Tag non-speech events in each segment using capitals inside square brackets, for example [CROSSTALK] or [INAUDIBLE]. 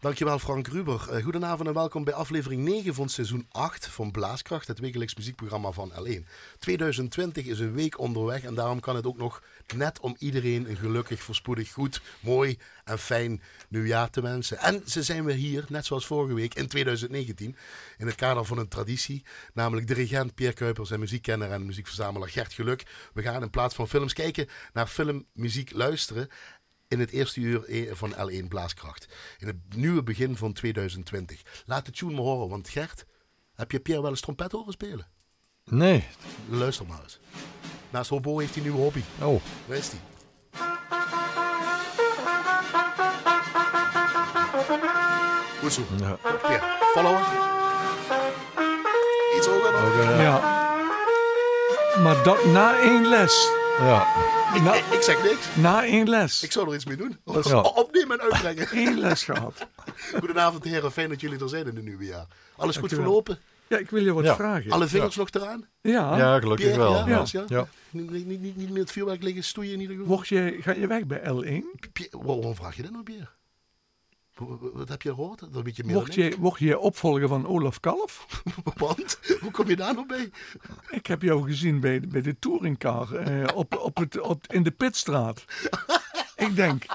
Dankjewel Frank Ruber. Uh, goedenavond en welkom bij aflevering 9 van seizoen 8 van Blaaskracht, het wekelijks muziekprogramma van L1. 2020 is een week onderweg en daarom kan het ook nog net om iedereen een gelukkig, voorspoedig, goed, mooi en fijn nieuwjaar te wensen. En ze zijn weer hier, net zoals vorige week in 2019, in het kader van een traditie, namelijk dirigent Pierre Kuipers en muziekkenner en muziekverzamelaar Gert Geluk. We gaan in plaats van films kijken naar filmmuziek luisteren in het eerste uur e- van L1 Blaaskracht. In het nieuwe begin van 2020. Laat de tune maar horen, want Gert, heb je Pierre wel eens trompet horen spelen? Nee. Luister maar eens. Naast hobo heeft hij een nieuwe hobby. Oh. Waar is hij? Goed zo. Ja. Pierre, follow Iets hoger ja. Maar dat na één les. Ja. Ik, na, ik, zeg niks. Na één les. Ik zou er iets mee doen. Ja. Opnemen en uitbrengen. [LAUGHS] Eén les gehad. Goedenavond heren, fijn dat jullie er zijn in het nieuwe jaar. Alles goed verlopen? Ja, ik wil je wat vragen. Alle vingers nog eraan? Ja. Ja, gelukkig wel. Ja, ja. ja. Niet, niet, niet, niet meer het vuurwerk liggen stoeien in ieder geval. Mocht je, ga je weg bij L1? waarom vraag je dat nou, Pierre? Wat heb je gehoord? Dat meer mocht, je, mocht je opvolger van Olaf Kalf? [LAUGHS] Want? Hoe kom je daar nog bij? Ik heb jou gezien bij, bij de touringcar eh, op, op het, op, in de Pitstraat. ik denk,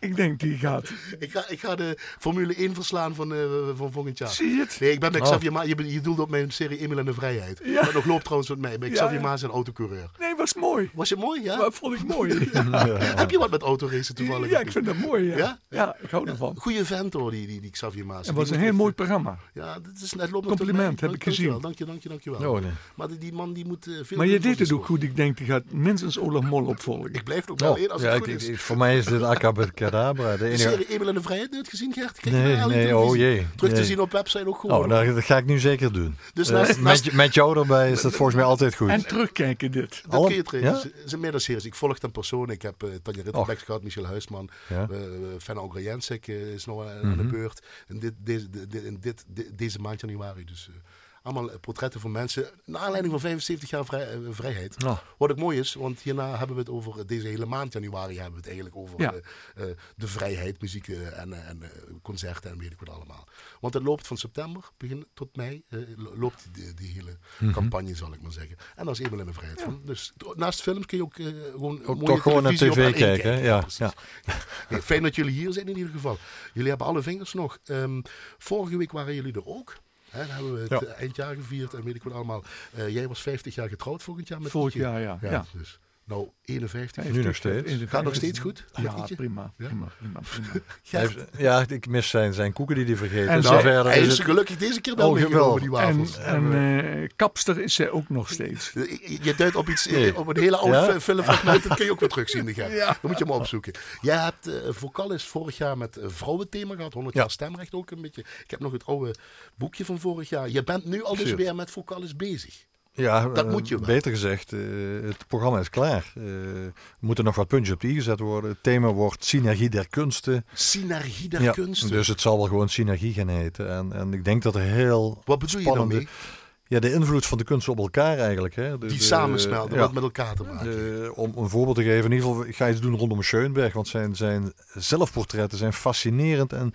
ik denk die gaat. Ik ga, ik ga de Formule 1 verslaan van, uh, van volgend jaar. Zie je het? Nee, ik ben met oh. Xavier Maas. Je, je doelde op mijn serie Emil en de Vrijheid. Ja. Dat nog loopt trouwens met mij. Ben Xavier ja, Maas een autocoureur. Nee, was mooi. Was je mooi, ja? Dat vond ik mooi. [LAUGHS] Heb je wat met autoracen toevallig? Ja, ik vind dat mooi, ja. Ja, ja ik hou ervan. Goeie vent hoor, die, die, die Xavier Maas. Het was een heel mooi programma. Ja, dat is net loopt Compliment, heb ik gezien. Dank je, dank je, dank je wel. Oh, nee. Maar die, die man die moet uh, veel... Maar je deed het ook goed. Ik denk, die gaat minstens Olaf Mol opvolgen. Ik blijf ook wel oh, als het goed is. Voor mij is dit Acabacadabra. De serie en de Vrijheid nooit gezien, Gert? Kijk nee, nee, oh jee. Terug te zien op website ook gewoon. Oh, dat ga ik nu zeker doen. Dus naast, uh, met, met jou erbij is dat volgens mij altijd goed. En terugkijken dit. Dat kun je terug. Ja? zijn meerdere series. Ik volg dan persoon. Ik heb uh, Tanja Ritterbecks gehad, Michel Huisman. Ja. Uh, Fenna is nog aan mm -hmm. de beurt. In, dit, deze, de, in dit, de, deze maand januari. Dus... Uh, allemaal portretten van mensen. Naar aanleiding van 75 jaar vrij, uh, vrijheid. Wat ook mooi is, want hierna hebben we het over deze hele maand januari hebben we het eigenlijk over ja. uh, de vrijheid, muziek en, en concerten en weet ik wat allemaal. Want het loopt van september begin tot mei loopt die, die hele mm -hmm. campagne zal ik maar zeggen. En dat is eenmaal in de vrijheid van. Dus naast films kun je ook gewoon ook toch gewoon naar tv kijken. kijken. Ja, ja. ja. fijn dat jullie hier zijn in ieder geval. Jullie hebben alle vingers nog. Um, vorige week waren jullie er ook. Hè, dan hebben we het ja. eindjaar gevierd en weet ik wat allemaal. Uh, jij was 50 jaar getrouwd volgend jaar met Vorig jaar, ja. ja, ja. Dus, nou, 51. Nu nog steeds. Gaat nog steeds goed? Ja, prima. Ja? prima, prima, prima. [LAUGHS] ja, ik mis zijn, zijn koeken die hij vergeet. En nou, verder hij is, is gelukkig deze keer wel oh, meegenomen, die wafels. En, en uh, kapster is zij ook nog steeds. Je duidt op iets, nee. op een hele oude ja? filmfragment, [LAUGHS] dat kun je ook weer terugzien. Ja. Dan moet je maar opzoeken. Jij hebt uh, Vocalis vorig jaar met vrouwenthema gehad, 100 jaar stemrecht ook een beetje. Ik heb nog het oude boekje van vorig jaar. Je bent nu al dus weer met Vocalis bezig. Ja, dat moet je wel. beter gezegd, uh, het programma is klaar. Uh, er moeten nog wat puntjes op de i gezet worden. Het thema wordt Synergie der Kunsten. Synergie der ja, Kunsten? Dus het zal wel gewoon Synergie gaan heten. En, en ik denk dat er heel Wat bedoel spannende, je dan Ja, de invloed van de kunsten op elkaar eigenlijk. Hè. Die samensmelten, wat met elkaar te maken. De, om een voorbeeld te geven, in ieder geval, ik ga iets doen rondom Schoenberg. Want zijn, zijn zelfportretten zijn fascinerend en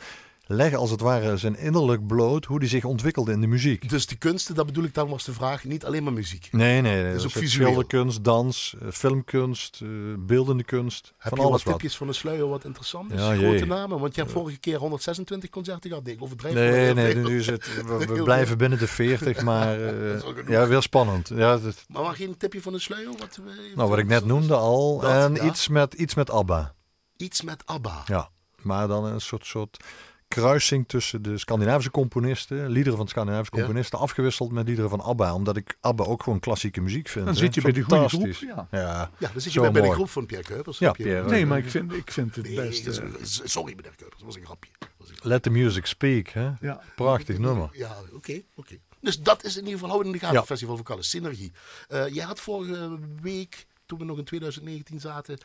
leggen als het ware zijn innerlijk bloot hoe die zich ontwikkelde in de muziek. Dus die kunsten, dat bedoel ik dan was de vraag, niet alleen maar muziek. Nee, nee, nee. Dus ook schilderkunst, dans, eh, filmkunst, uh, beeldende kunst. Heb van je alles wat tipjes van de sluier wat interessant is? Ja, Grote namen, want je hebt vorige keer 126 concerten gehad. Ik overdrijf Nee, nee, nu is het, we, we [LAUGHS] blijven binnen de 40, [LAUGHS] maar uh, ja, weer spannend. Ja, dat... Maar mag geen tipje van de sluier? Wat, nou, wat ik net noemde al. Dat, en ja. iets, met, iets met ABBA. Iets met ABBA? Ja, maar dan een soort... soort kruising tussen de Scandinavische componisten, liederen van Scandinavische componisten, afgewisseld met liederen van ABBA. Omdat ik ABBA ook gewoon klassieke muziek vind. Dan zit je bij de goede groep. Ja, ja, ja dan zit je bij, bij de groep van Pierre Kuipers. Ja, Pierre, nee, maar ik vind, ik vind het nee, best... Uh... Sorry meneer Kuipers, dat was een grapje. Let the music speak, hè? Ja. Prachtig nummer. Ja, oké, okay, oké. Okay. Dus dat is in ieder geval houden in de gaten ja. Festival Vocale Synergie. Uh, jij had vorige week, toen we nog in 2019 zaten,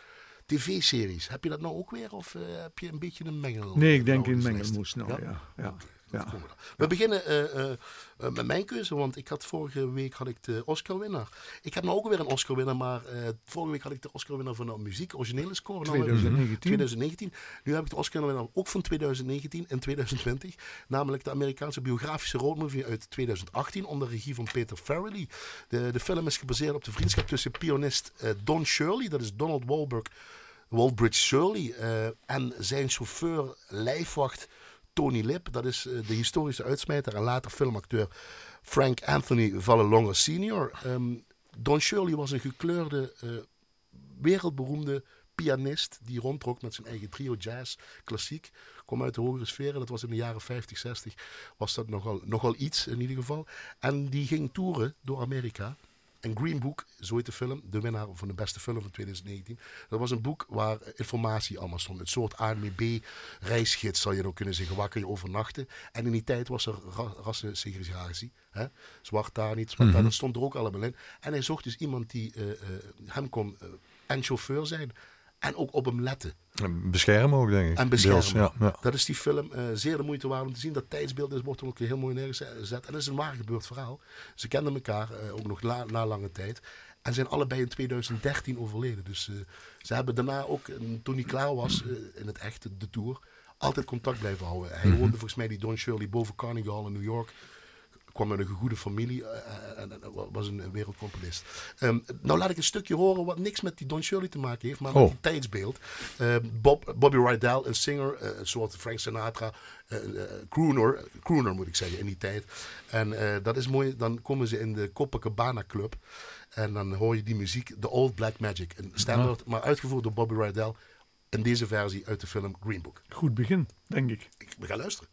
tv-series. Heb je dat nou ook weer of uh, heb je een beetje een mengel? Nee, ik denk in mengelmoes nou, ja. ja. Ja. Komen we beginnen eh, eh, eh, met mijn keuze, want ik had vorige week had ik de Oscar-winnaar. Ik heb nou ook weer een Oscar-winnaar, maar vorige week had ik de Oscar-winnaar van de muziek, originele score. Nou, 2019. 2019. Nu heb ik de Oscar-winnaar ook van 2019 en 2020. Namelijk de Amerikaanse biografische roadmovie uit 2018 onder regie van Peter Farrelly. De, de film is gebaseerd op de vriendschap tussen pianist Don Shirley, dat is Donald Wahlberg, Waldbridge Shirley, en zijn chauffeur, lijfwacht Tony Lip. Dat is eh, de historische uitsmijter en later filmacteur Frank Anthony Vallelonga Sr. Ehm, Don Shirley was een gekleurde, eh, wereldberoemde pianist die rondtrok met zijn eigen trio jazz, klassiek. Kwam uit de hogere sferen, dat was in de jaren 50, 60. Was dat nogal, nogal iets in ieder geval. En die ging toeren door Amerika. En Green Book, zo heet de film, de winnaar van de beste film van 2019. Dat was een boek waar informatie allemaal stond. Een soort ANWB-reisgids, zou je dan kunnen zeggen. Waar kun je overnachten? En in die tijd was er ra rassensegregatie. Hè? Zwart daar niet, zwart daar. Dat stond er ook allemaal in. En hij zocht dus iemand die eh, eh, hem kon eh, en chauffeur zijn. En ook op hem letten. En Beschermen ook, denk ik. En beschermen. Deels, ja, ja. Dat is die film eh, zeer de moeite waard om te zien. Dat tijdsbeeld is, wordt er ook heel mooi neergezet. En dat is een waar gebeurd verhaal. Ze kenden elkaar eh, ook nog la- na lange tijd. En zijn allebei in 2013 overleden. Dus eh, ze hebben daarna ook, toen hij klaar was in het echte, de tour, altijd contact blijven houden. Hij woonde volgens mij die Don Shirley boven Carnegie Hall in New York. Kwam uit een goede familie eh, en, en- en was een wereldcomponist. Ehm, nou laat ik een stukje horen wat niks met die Don Shirley te maken heeft, maar met Oh. die tijdsbeeld. Ehm, Bob, Bobby Rydell, een singer, eh, een soort Frank Sinatra, eh, eh, crooner, crooner moet ik zeggen in die tijd. En eh, dat is mooi, dan komen ze in de Copacabana Club en dan hoor je die muziek, The Old Black Magic. Een standaard, maar uitgevoerd door Bobby Rydell in deze versie uit de film Green Book. Goed begin, denk ik. Ik- We gaan luisteren.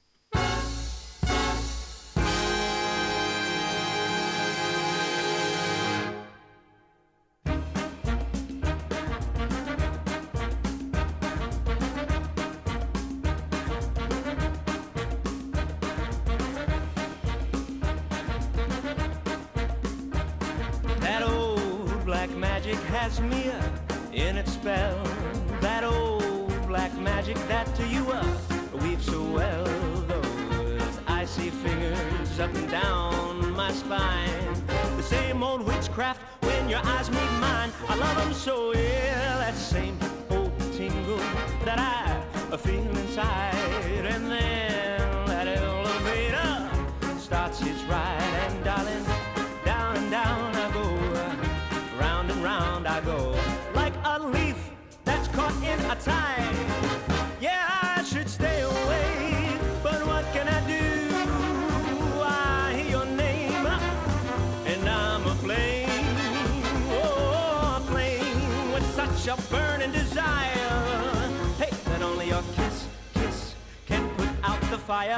Fire.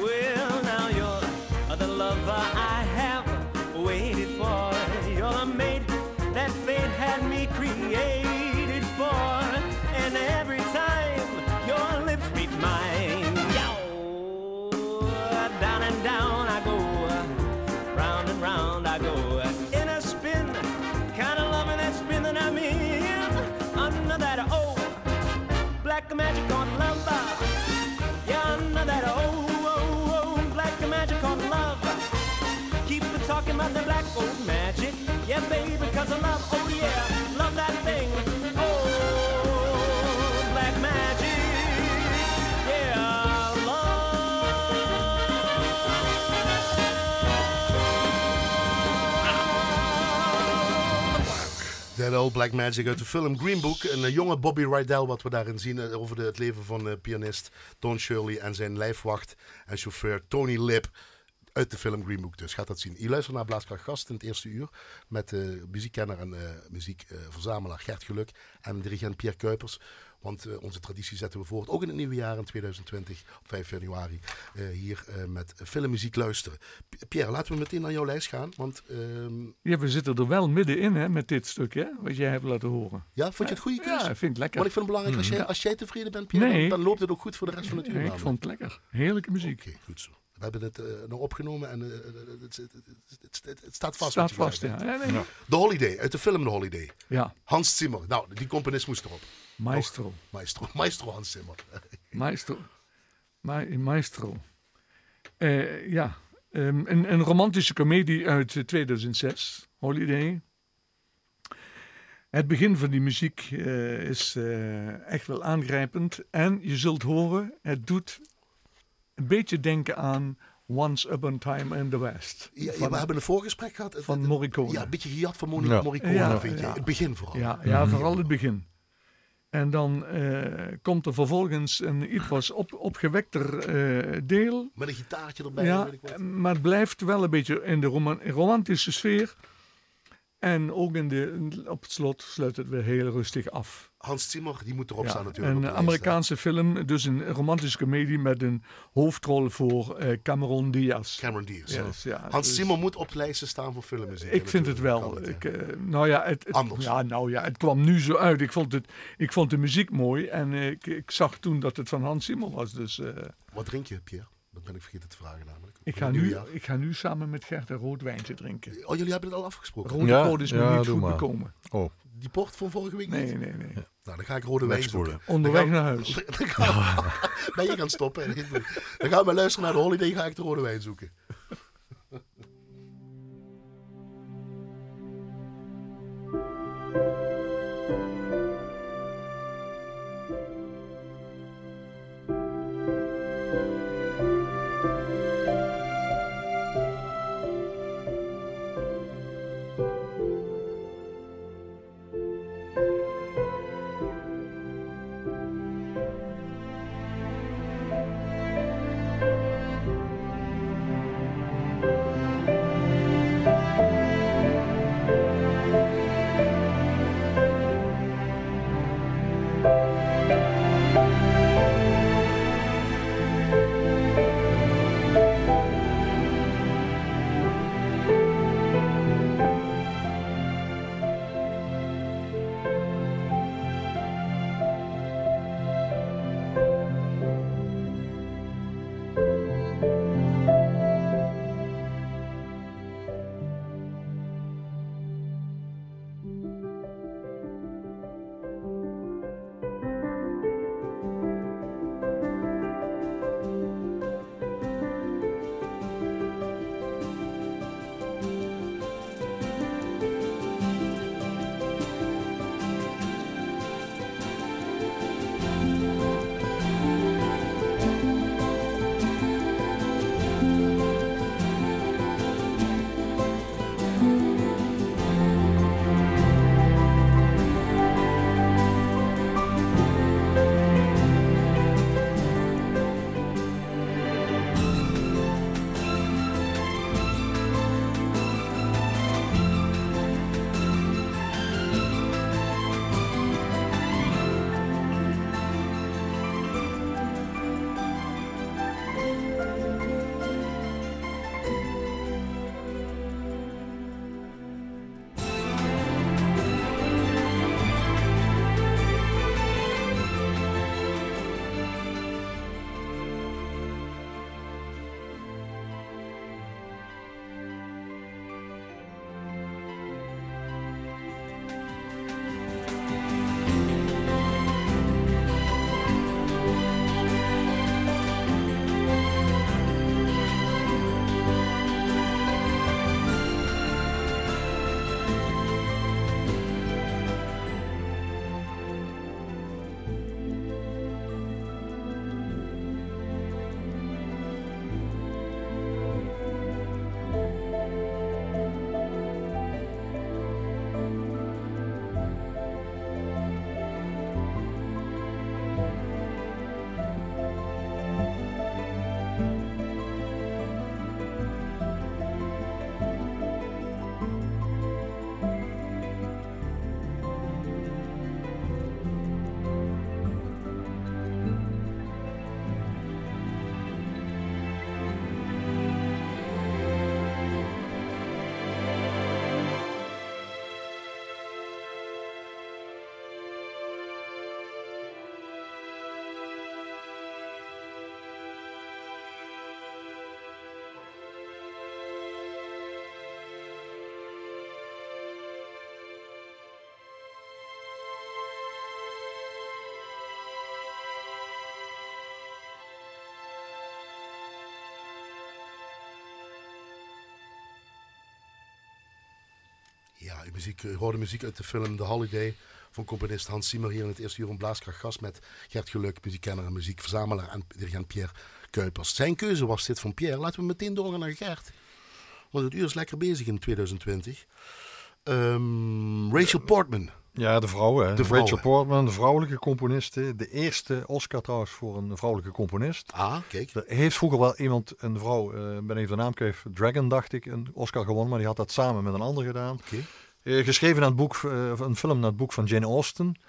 Well, now you're the lover I have waited for. You're the mate that fate had me created for. And every time your lips meet mine, yow, down and down I go, round and round I go, in a spin, kind of loving that spin that I'm in, under that old black magic Yeah, baby, because I love, oh yeah, love that thing. Oh, black magic. Yeah, love. Old Black Magic uit de film Green Book. Een eh, jonge Bobby Rydell, wat we daarin zien eh, over de, het leven van eh, pianist Don Shirley en zijn lijfwacht en chauffeur Tony Lip. Uit de film Green Book dus, gaat dat zien. Je luistert naar Blaaskracht Gast in het eerste uur met eh muziekkenner en eh, muziekverzamelaar Gert Geluk en dirigent Pierre Kuipers. Want eh, onze traditie zetten we voort, ook in het nieuwe jaar in 2020, op 5 januari, hier met filmmuziek luisteren. Pierre, laten we meteen naar jouw lijst gaan, want ehm, Ja, we zitten er wel middenin hè, met dit stuk, hè, wat jij hebt laten horen. ja, vond je het goede keuze? Ja, ik vind het lekker. Want ik vind het belangrijk, als jij, als jij tevreden bent, Pierre, Nee. dan, loopt het ook goed voor de rest van het uur. Ik vond het lekker. Heerlijke muziek. Oké, goed zo. We hebben het eh, nog opgenomen en eh, het, het, het, het- het- het staat vast. Staat vast, ja. nee. The Holiday, uit de film The Holiday. ja. Hans Zimmer. Nou, die componist moest erop. Maestro. Maestro, [LAUGHS] Maestro Hans Zimmer. [LAUGHS] Maestro. Ma maestro. Eh, ja, Ehm, een, een romantische komedie uit eh, 2006, Holiday. Het begin van die muziek eh, is eh, echt wel aangrijpend. En je zult horen, het doet een beetje denken aan Once Upon a Time in the West. Ja, we hebben een voorgesprek gehad. Het- van Morricone. Ja, een beetje gejat van Ja. Morricone, Ja, vind je. Het begin vooral. Ja, ja vooral het begin. En dan eh, komt er vervolgens een iets was op, opgewekter eh, deel. Met een gitaartje erbij. Ja, weet ik wat. maar het blijft wel een beetje in de roman- romantische sfeer. En ook in de, op het slot sluit het weer heel rustig af. Hans Zimmer, die moet erop Ja, staan natuurlijk. een lijst. Amerikaanse film, dus een romantische comedie met een hoofdrol voor eh, Cameron Diaz. Cameron Diaz. Yes, ja, Hans dus Zimmer moet op lijsten staan voor filmmuziek. Ik vind het wel. Het, Ik, eh, nou ja, het, het- Anders. Ja, nou ja, het kwam nu zo uit. Ik vond, het, ik vond de muziek mooi en eh, ik, ik zag toen dat het van Hans Zimmer was. Dus Wat drink je, Pierre? Dat ben ik vergeten te vragen namelijk. Ik, ga nu, ik ga nu samen met Gert een rood wijntje drinken. Oh, jullie hebben het al afgesproken. Rode Ja, poot is me ja, niet goed maar. bekomen. Oh, Die port van vorige week Nee, niet? nee, nee. Nou, dan ga ik rode wijn zoeken. Onderweg naar huis. Dan gaan we- [LAUGHS] [LAUGHS] ben je gaan stoppen? [LAUGHS] Dan gaan we luisteren naar de holiday. Ga ik de rode wijn zoeken. Ja, muziek, u hoorde muziek uit de film The Holiday van componist Hans Zimmer hier in het eerste uur van Blaaskracht gast met Gert Geluk, muziekkenner en muziekverzamelaar en Pierre Kuipers. Zijn keuze was dit van Pierre. Laten we meteen doorgaan naar Gert. Want het uur is lekker bezig in 2020. Ehm, Rachel Portman. Ja, de vrouwen. hè. De vrouwen. Rachel Portman, de vrouwelijke componiste. De eerste Oscar trouwens voor een vrouwelijke componist. Ah, kijk. Er heeft vroeger wel iemand, een vrouw, eh ben even de naam kwijt, Dragon dacht ik, een Oscar gewonnen. Maar die had dat samen met een ander gedaan. Oké. Eh, geschreven naar het boek, eh, een film naar het boek van Jane Austen.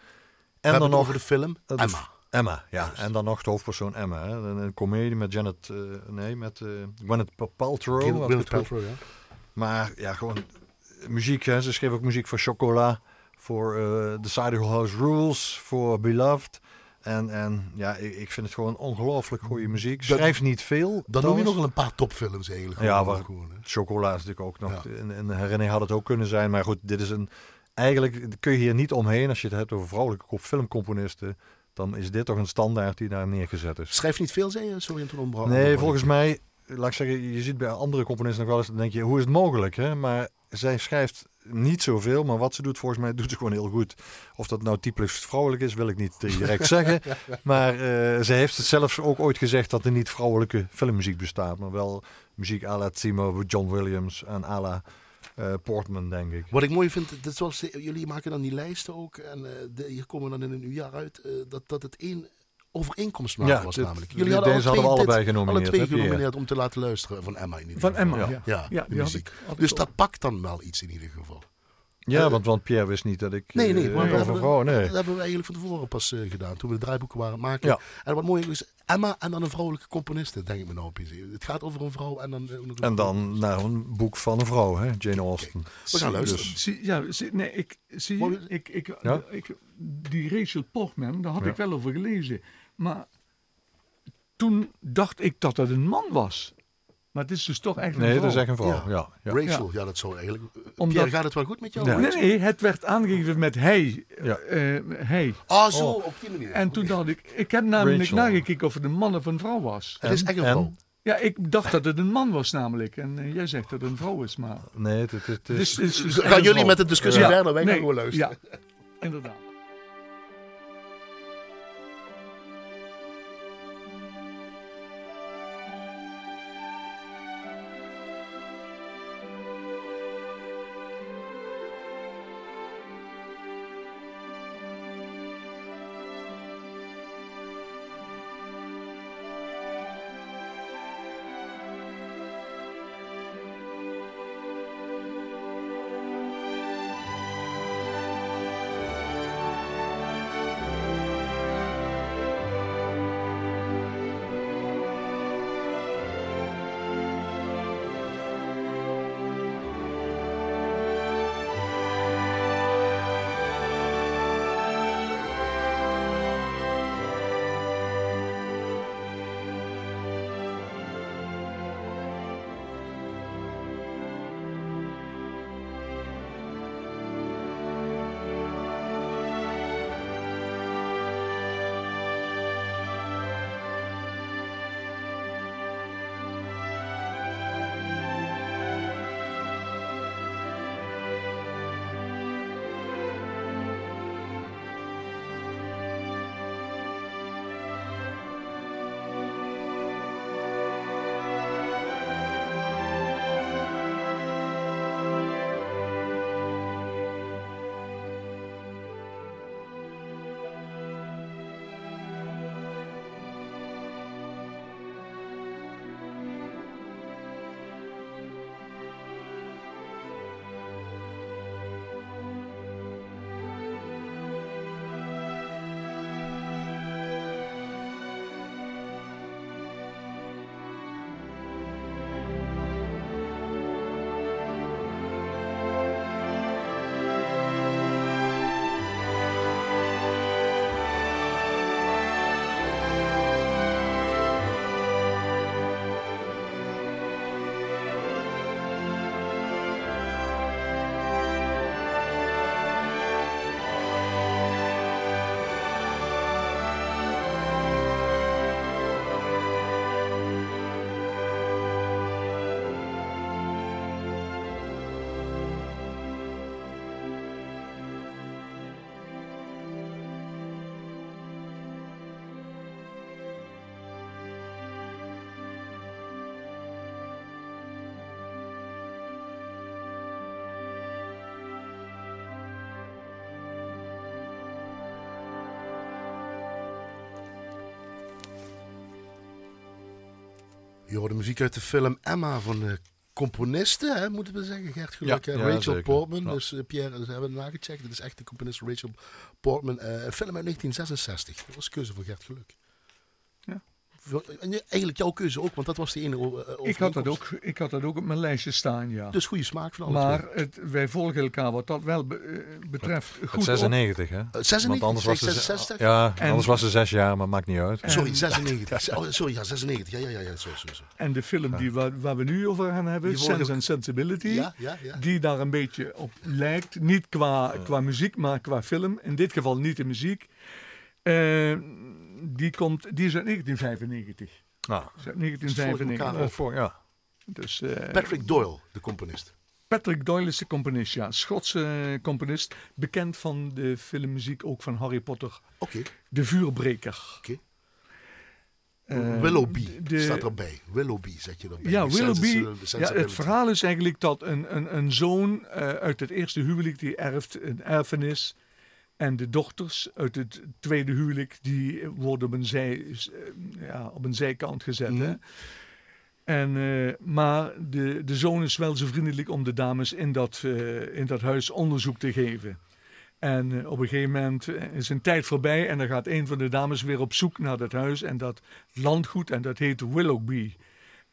En dan nog over de film de Emma. Emma, ja. En dan nog de hoofdpersoon Emma. Hè. Een, een comedie met Janet, nee, met Gwyneth Paltrow. Gwyneth. Paltrow, ja. Maar ja, gewoon muziek. Hè. Ze schreef ook muziek voor Chocola, voor eh The Cider House Rules, voor Beloved. En, en ja, ik, vind het gewoon ongelooflijk goede muziek. Dat- Schrijf niet veel. Dan noem je nog wel een paar topfilms eigenlijk. Ja, waar- gewoon. Chocola is natuurlijk ook nog. Ja. En, en herinnering had het ook kunnen zijn. Maar goed, dit is een. Eigenlijk kun je hier niet omheen als je het hebt over vrouwelijke filmcomponisten. Dan is dit toch een standaard die daar neergezet is. Schrijf niet veel, zei je? Sorry, toen. Nee, volgens mij, laat ik zeggen, je ziet bij andere componisten nog wel eens, dan denk je, hoe is het mogelijk? Hè? Maar zij schrijft niet zoveel, maar wat ze doet, volgens mij doet ze gewoon heel goed. Of dat nou typisch vrouwelijk is, wil ik niet direct [LAUGHS] zeggen. Maar eh ze heeft het zelfs ook ooit gezegd dat er niet vrouwelijke filmmuziek bestaat, maar wel muziek à la Zimmer, John Williams en à la eh, Portman, denk ik. Wat ik mooi vind, dat zoals jullie maken dan die lijsten ook. En eh, de, hier komen we dan in een jaar uit. eh, dat, dat het één overeenkomstmaker Ja, was dit- namelijk. deze alle hadden we twee allebei dit- Alle genomineerd, twee genomineerd om te laten luisteren van Emma in ieder Van geval. Emma, Ja. ja. Ja, Ja, de die had muziek. ik- Dus dat pakt dan wel iets in ieder geval. Ja, Eh, want, want Pierre wist niet dat ik Nee, nee, eh, maar we over hebben, vrouwen, nee. dat hebben we eigenlijk van tevoren pas eh, gedaan. Toen we de draaiboeken waren maken. Ja. En wat mooi is, Emma en dan een vrouwelijke componiste, denk ik me nou opeens. Het gaat over een vrouw en dan... En vrouw. dan naar een boek van een vrouw, hè? Jane Austen. We gaan luisteren. Dus- Zie, ja, zie, nee, ik, zie ik, ik, Ja? ik, die Rachel Portman, daar had Ja. ik wel over gelezen. Maar toen dacht ik dat het een man was. Maar het is dus toch echt een Nee, vrouw. dat is echt een vrouw. Ja. Ja. Ja. Rachel, ja. dat zou eigenlijk... Omdat- Pierre, gaat het wel goed met jou? Ja. Nee, nee, het werd aangegeven met hij. Ja. eh, hij. Ah, zo, Oh. op die manier. En toen dacht ik, ik heb namelijk Rachel. nagekeken of het een man of een vrouw was. Het is echt een En- vrouw. Ja, ik dacht dat het een man was namelijk. En eh, jij zegt dat het een vrouw is, maar... Nee, het, het, het is... Dus, dus Gaan een jullie met de discussie Ja. verder? Wij gaan Nee, gewoon luisteren. Ja, inderdaad. Je hoorde muziek uit de film Emma van de componisten, hè, moeten we zeggen. Gert Geluk Ja, en Rachel zeker. Portman. Ja. Dus eh, Pierre, ze hebben het nagecheckt. Het is echt de componist Rachel Portman. Eh, een film uit 1966. Dat was keuze voor Gert Geluk. Ja. Voor- en je- eigenlijk jouw keuze ook, want dat was de ene o- eh, Ik had, dat ook, ik had dat ook op mijn lijstje staan, ja. Dus goede smaak van alle maar het, wij volgen elkaar wat dat wel be- eh, betreft Het goed op. 96, hè? Eh, 96, Want anders was, ze, 66? ja, En- anders was ze zes jaar, maar maakt niet uit. Sorry, En- 96. [LAUGHS] Oh, sorry, ja, 96. Ja, ja, ja, ja. Zo, zo, zo. En de film die, waar, waar we nu over gaan hebben, Die Sense and Sensibility, Ja, ja, ja. die daar een beetje op lijkt. Niet qua, qua muziek, maar qua film. In dit geval niet de muziek. Eh, die, komt, die is uit 1995. Nou, Die is uit 1995. elkaar eh, voor, ja. Dus, eh, Patrick Doyle, de componist. Patrick Doyle is de componist, ja. Schotse componist. Bekend van de filmmuziek ook van Harry Potter. Oké, De Vuurbreker. oké. Eh, Willoughby de- staat erbij. Willoughby zet je erbij. Ja, Die Willoughby. Ja, het verhaal is eigenlijk dat een, een, een zoon eh, uit het eerste huwelijk die erft een erfenis. En de dochters uit het tweede huwelijk die worden op een, zij, eh, ja, op een zijkant gezet. Mhm. Hè? En, eh, maar de, de zoon is wel zo vriendelijk om de dames in dat, eh, in dat huis onderzoek te geven. En op een gegeven moment is een tijd voorbij en dan gaat een van de dames weer op zoek naar dat huis en dat landgoed en dat heet Willoughby.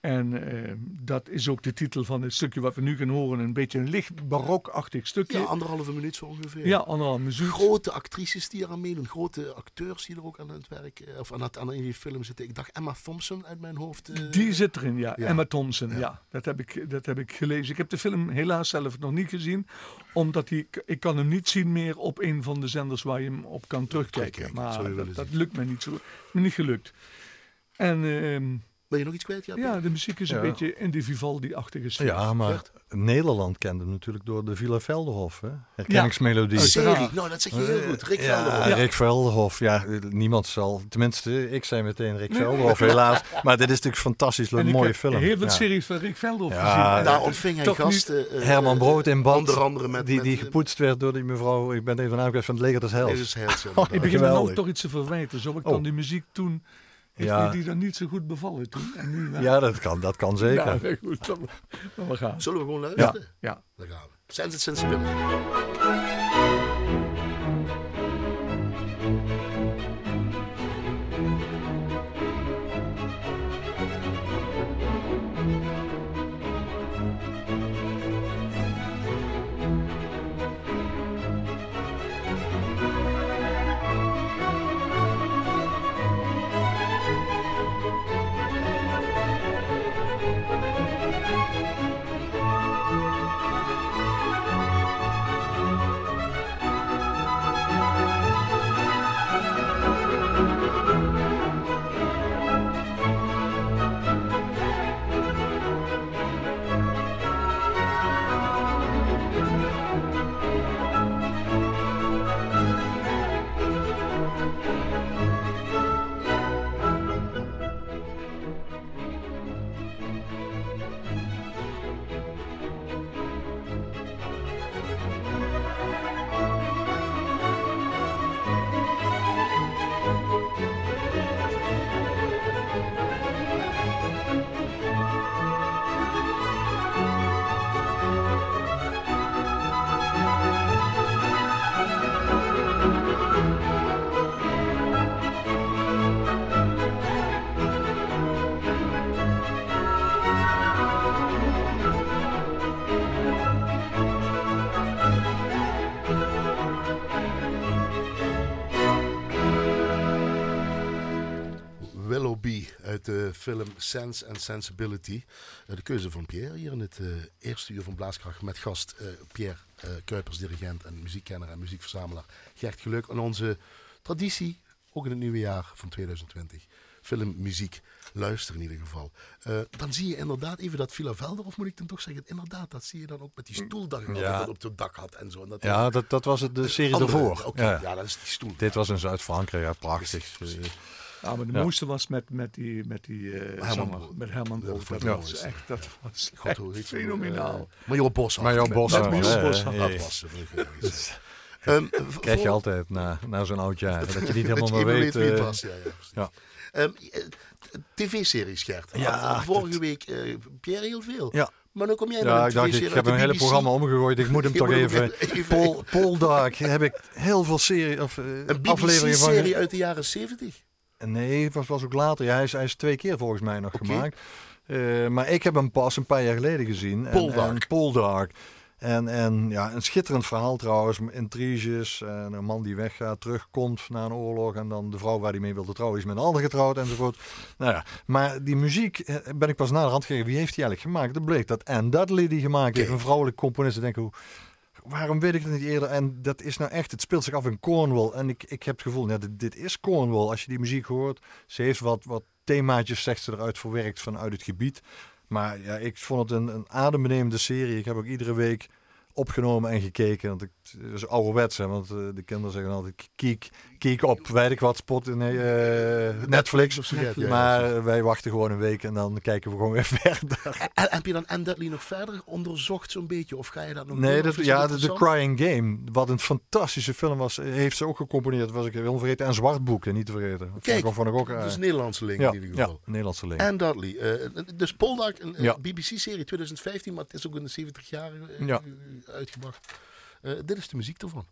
En eh, dat is ook de titel van het stukje wat we nu gaan horen. Een beetje een licht barokachtig stukje. Ja, anderhalve minuut zo ongeveer. Ja, anderhalf muziek. Grote actrices die eraan meedoen, grote acteurs die er ook aan het werk, eh, of aan, het, aan die film zitten. Ik dacht Emma Thompson uit mijn hoofd. eh, Die zit erin, ja. Ja. Emma Thompson, ja. Ja. Dat, heb ik, dat heb ik gelezen. Ik heb de film helaas zelf nog niet gezien. Omdat die, ik kan hem niet zien meer op een van de zenders waar je hem op kan terugkijken. Maar dat, dat lukt me niet zo. Me niet gelukt. En ehm, Wil je nog iets kwijt? Ja, ja, de muziek is een Ja. beetje in die Vivaldi-achtige sfeer. Ja, maar? Nederland kende hem natuurlijk door de Villa Velderhof. Hè? Herkenningsmelodie. Ja, Serie, uiteraard. nou dat zeg je heel goed. Rick ja, Velderhof. Rick Velderhof. Ja, niemand zal. Tenminste, ik zei meteen Rick Velderhof, helaas. Maar dit is natuurlijk een fantastisch En leuk, ik mooie heb film. heel veel Ja. series van Rick Veldhoff Ja, gezien. En Daar ontving hij gasten. eh, Herman Brood in bad. Onder andere met... die, die eh, gepoetst werd door die mevrouw. Ik ben even van aangewezen van het leger des Heils, ja, Ik begin me nou toch iets te verwijten. Zo ik Oh. dan die muziek toen... Heeft Ja. ja. die dan niet zo goed bevallen toen? En nu? Ja, dat kan, dat kan zeker. Nou, nee, goed, dan, dan we gaan. Zullen we gewoon luisteren? Ja. Daar gaan we. Sense Sensibility. Film Sense and Sensibility. Eh, de keuze van Pierre hier in het eh, eerste uur van Blaaskracht met gast eh, Pierre Kuipers, dirigent en muziekkenner en muziekverzamelaar. Gert Geluk aan onze traditie, ook in het nieuwe jaar van 2020. Film, muziek, luister in ieder geval. Dan zie je inderdaad even dat Villa Velder, of moet ik dan toch zeggen, inderdaad, dat zie je dan ook met die stoel dat Ja. altijd op het dak had en zo. En dat Ja, dat, dat was het de serie. Oké, Ja. ja. dat is die stoel. Dit was in Zuid-Frankrijk, ja, prachtig. Precies, precies. Ja, maar de Ja. mooiste was met, met die, met die eh, Herman met Herman Dat Brood. Dat, ik was echt, dat was [LAUGHS] God, echt ze? fenomenaal. Eh, Major Boshart. Major Boshart. hè, Dat was ik, [LAUGHS] eh, Ehm, Krijg je altijd na, na zo'n oud jaar. Dat je niet [LAUGHS] helemaal Dat meer weet. wie het eh, was. Ja, ja, ja. Ehm, eh, TV-series, Gert. Ja, Vorige dat- week eh Pierre heel veel. Ja. Maar nu kom jij ja, een ik dacht, ik heb een hele programma omgegooid. Ik moet hem toch even... even- Paul, Paul Dark heb ik heel veel serie, of, eh, Een afleveringen van... BBC-serie uit de jaren 70. Nee, het was, was ook later. Ja, hij, is, hij is twee keer volgens mij nog gemaakt. Eh, maar ik heb hem pas een paar jaar geleden gezien. En- Poldark. En, Poldark. En, en ja, een schitterend verhaal trouwens. Intriges. En een man die weggaat, terugkomt na een oorlog. En dan de vrouw waar hij mee wilde trouwen is met een ander getrouwd enzovoort. Nou ja, maar die muziek eh, ben ik pas na de hand gegeven. Wie heeft die eigenlijk gemaakt? Dan bleek dat Anne Dudley die gemaakt heeft. Een vrouwelijk componist. Ik denk, hoe, waarom weet ik het niet eerder? En dat is nou echt, het speelt zich af in Cornwall. En ik, ik heb het gevoel, ja, dit, dit is Cornwall. Als je die muziek hoort, ze heeft wat, wat themaatjes, zegt ze eruit verwerkt vanuit het gebied. Maar ja, ik vond het een, een adembenemende serie. Ik heb ook iedere week opgenomen en gekeken. Want ik, het is ouderwets, hè, want eh, de kinderen zeggen altijd, kiek, kiek op, weet ik wat, spot, nee, eh, Netflix. of zo, ja, ja, maar wij wachten gewoon een week en dan kijken we gewoon weer [LAUGHS] verder. En, heb je dan Anne Dudley nog verder onderzocht zo'n beetje? Of ga je dat nog Nee, dat, ja, de, The? Crying Game, wat een fantastische film was, heeft ze ook gecomponeerd. Was ik wil vergeten. En Zwartboek, niet te vergeten. Dat Kijk, vond ik ook, eh, dus Nederlandse link ja, in ieder ja, geval. Nederlandse link. Anne Dudley. eh, dus Poldark, een, Ja. BBC-serie 2015, maar het is ook in de 70 jaar Ja. uitgebracht. Eh, dit is de muziek ervan.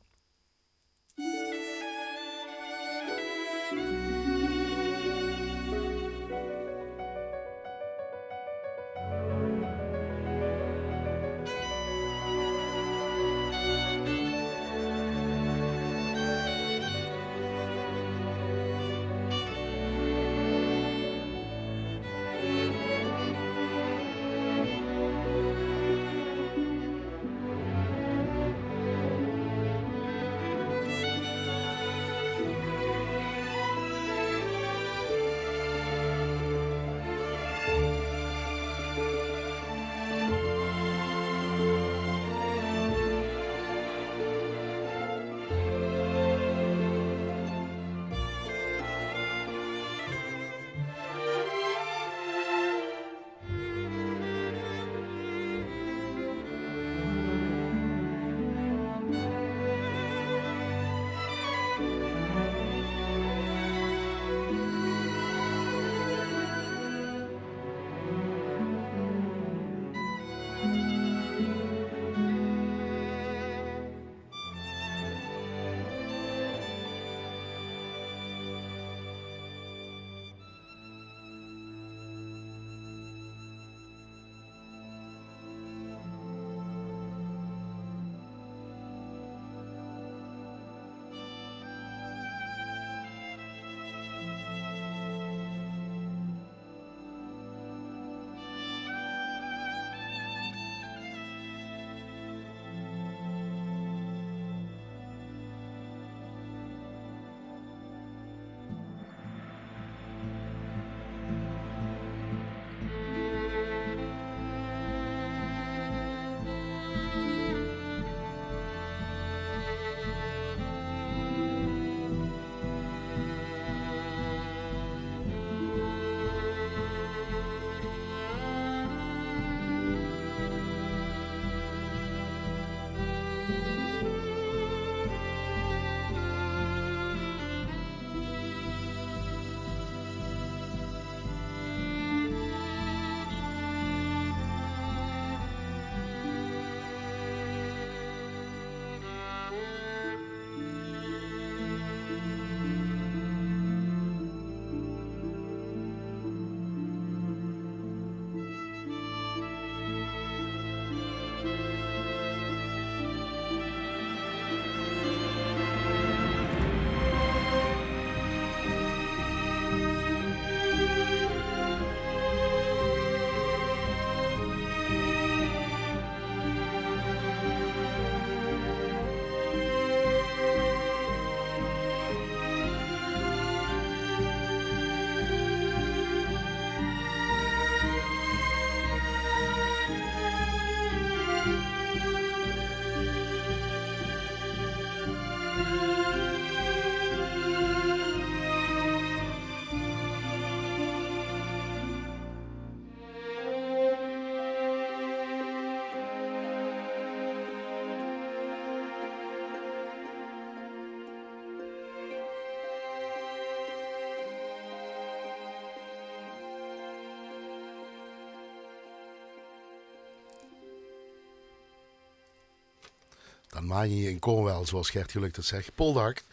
Dan maai je je in Cornwall, zoals Gert Geluk dat zegt. Poldark,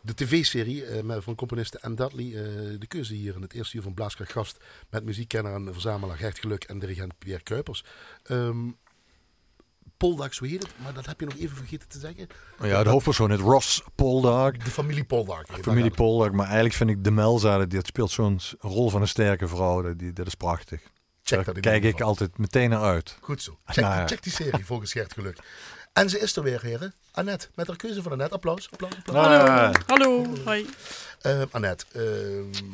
de tv-serie eh, van componiste Anne Dudley. eh, de keuze hier in het eerste uur van Blaaskracht gast met muziekkenner en verzamelaar Gert Geluk en dirigent Pierre Kuipers. Ehm Poldark, zo heet het, maar dat heb je nog even vergeten te zeggen. Ja, de hoofdpersoon is Ross Poldark. De familie Poldark. Familie Poldark. Maar eigenlijk vind ik de Melza, die speelt zo'n rol van een sterke vrouw. Dat, die, dat is prachtig. Check Daar dat kijk ik altijd meteen naar uit. Goed zo. Check, Nou check die serie volgens Gert Geluk. [LAUGHS] En ze is er weer, heren. Annette, met haar keuze van Annette. Applaus, applaus, applaus. Ah. Hallo, hoi. Eh, Annette, ehm,